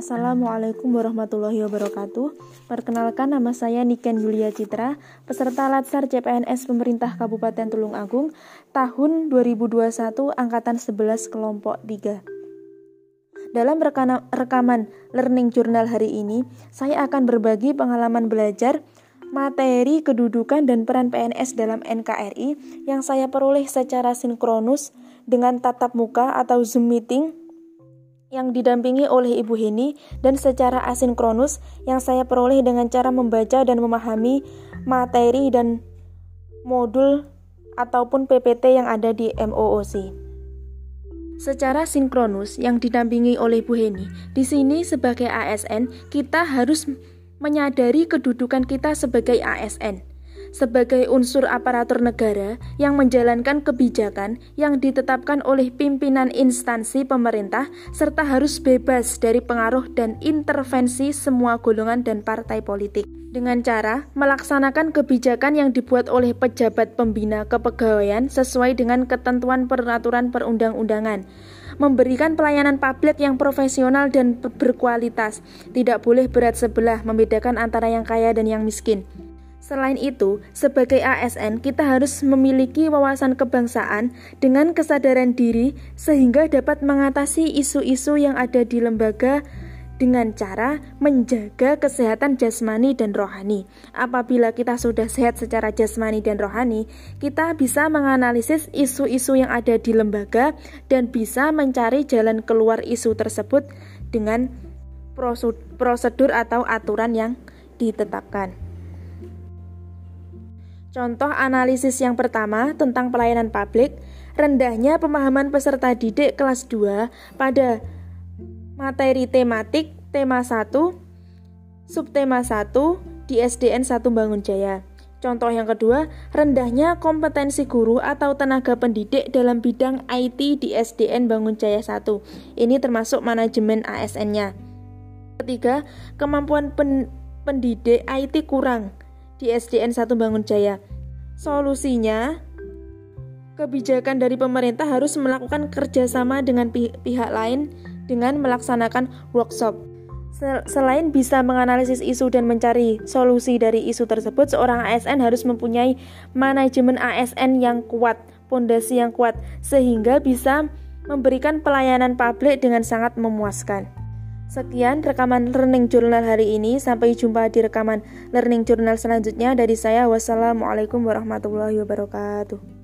Assalamualaikum warahmatullahi wabarakatuh. Perkenalkan nama saya Niken Yulia Citra, peserta Latsar CPNS Pemerintah Kabupaten Tulung Agung tahun 2021 angkatan 11 kelompok 3. Dalam rekaman Learning Journal hari ini, saya akan berbagi pengalaman belajar materi kedudukan dan peran PNS dalam NKRI yang saya peroleh secara sinkronus dengan tatap muka atau Zoom meeting yang didampingi oleh Ibu Heni dan secara asinkronus yang saya peroleh dengan cara membaca dan memahami materi dan modul ataupun PPT yang ada di MOOC. Secara sinkronus yang didampingi oleh Bu Heni, di sini sebagai ASN kita harus menyadari kedudukan kita sebagai ASN sebagai unsur aparatur negara yang menjalankan kebijakan yang ditetapkan oleh pimpinan instansi pemerintah serta harus bebas dari pengaruh dan intervensi semua golongan dan partai politik. Dengan cara melaksanakan kebijakan yang dibuat oleh pejabat pembina kepegawaian sesuai dengan ketentuan peraturan perundang-undangan memberikan pelayanan publik yang profesional dan berkualitas tidak boleh berat sebelah membedakan antara yang kaya dan yang miskin Selain itu, sebagai ASN, kita harus memiliki wawasan kebangsaan dengan kesadaran diri sehingga dapat mengatasi isu-isu yang ada di lembaga dengan cara menjaga kesehatan jasmani dan rohani. Apabila kita sudah sehat secara jasmani dan rohani, kita bisa menganalisis isu-isu yang ada di lembaga dan bisa mencari jalan keluar isu tersebut dengan prosedur atau aturan yang ditetapkan. Contoh analisis yang pertama tentang pelayanan publik, rendahnya pemahaman peserta didik kelas 2 pada materi tematik tema 1, subtema 1 di SDN 1 Bangun Jaya. Contoh yang kedua, rendahnya kompetensi guru atau tenaga pendidik dalam bidang IT di SDN Bangun Jaya 1. Ini termasuk manajemen ASN-nya. Ketiga, kemampuan pen pendidik IT kurang di SDN 1 Bangun Jaya. Solusinya, kebijakan dari pemerintah harus melakukan kerjasama dengan pi pihak lain dengan melaksanakan workshop. Selain bisa menganalisis isu dan mencari solusi dari isu tersebut, seorang ASN harus mempunyai manajemen ASN yang kuat, pondasi yang kuat, sehingga bisa memberikan pelayanan publik dengan sangat memuaskan. Sekian rekaman Learning Journal hari ini. Sampai jumpa di rekaman Learning Journal selanjutnya dari saya. Wassalamualaikum warahmatullahi wabarakatuh.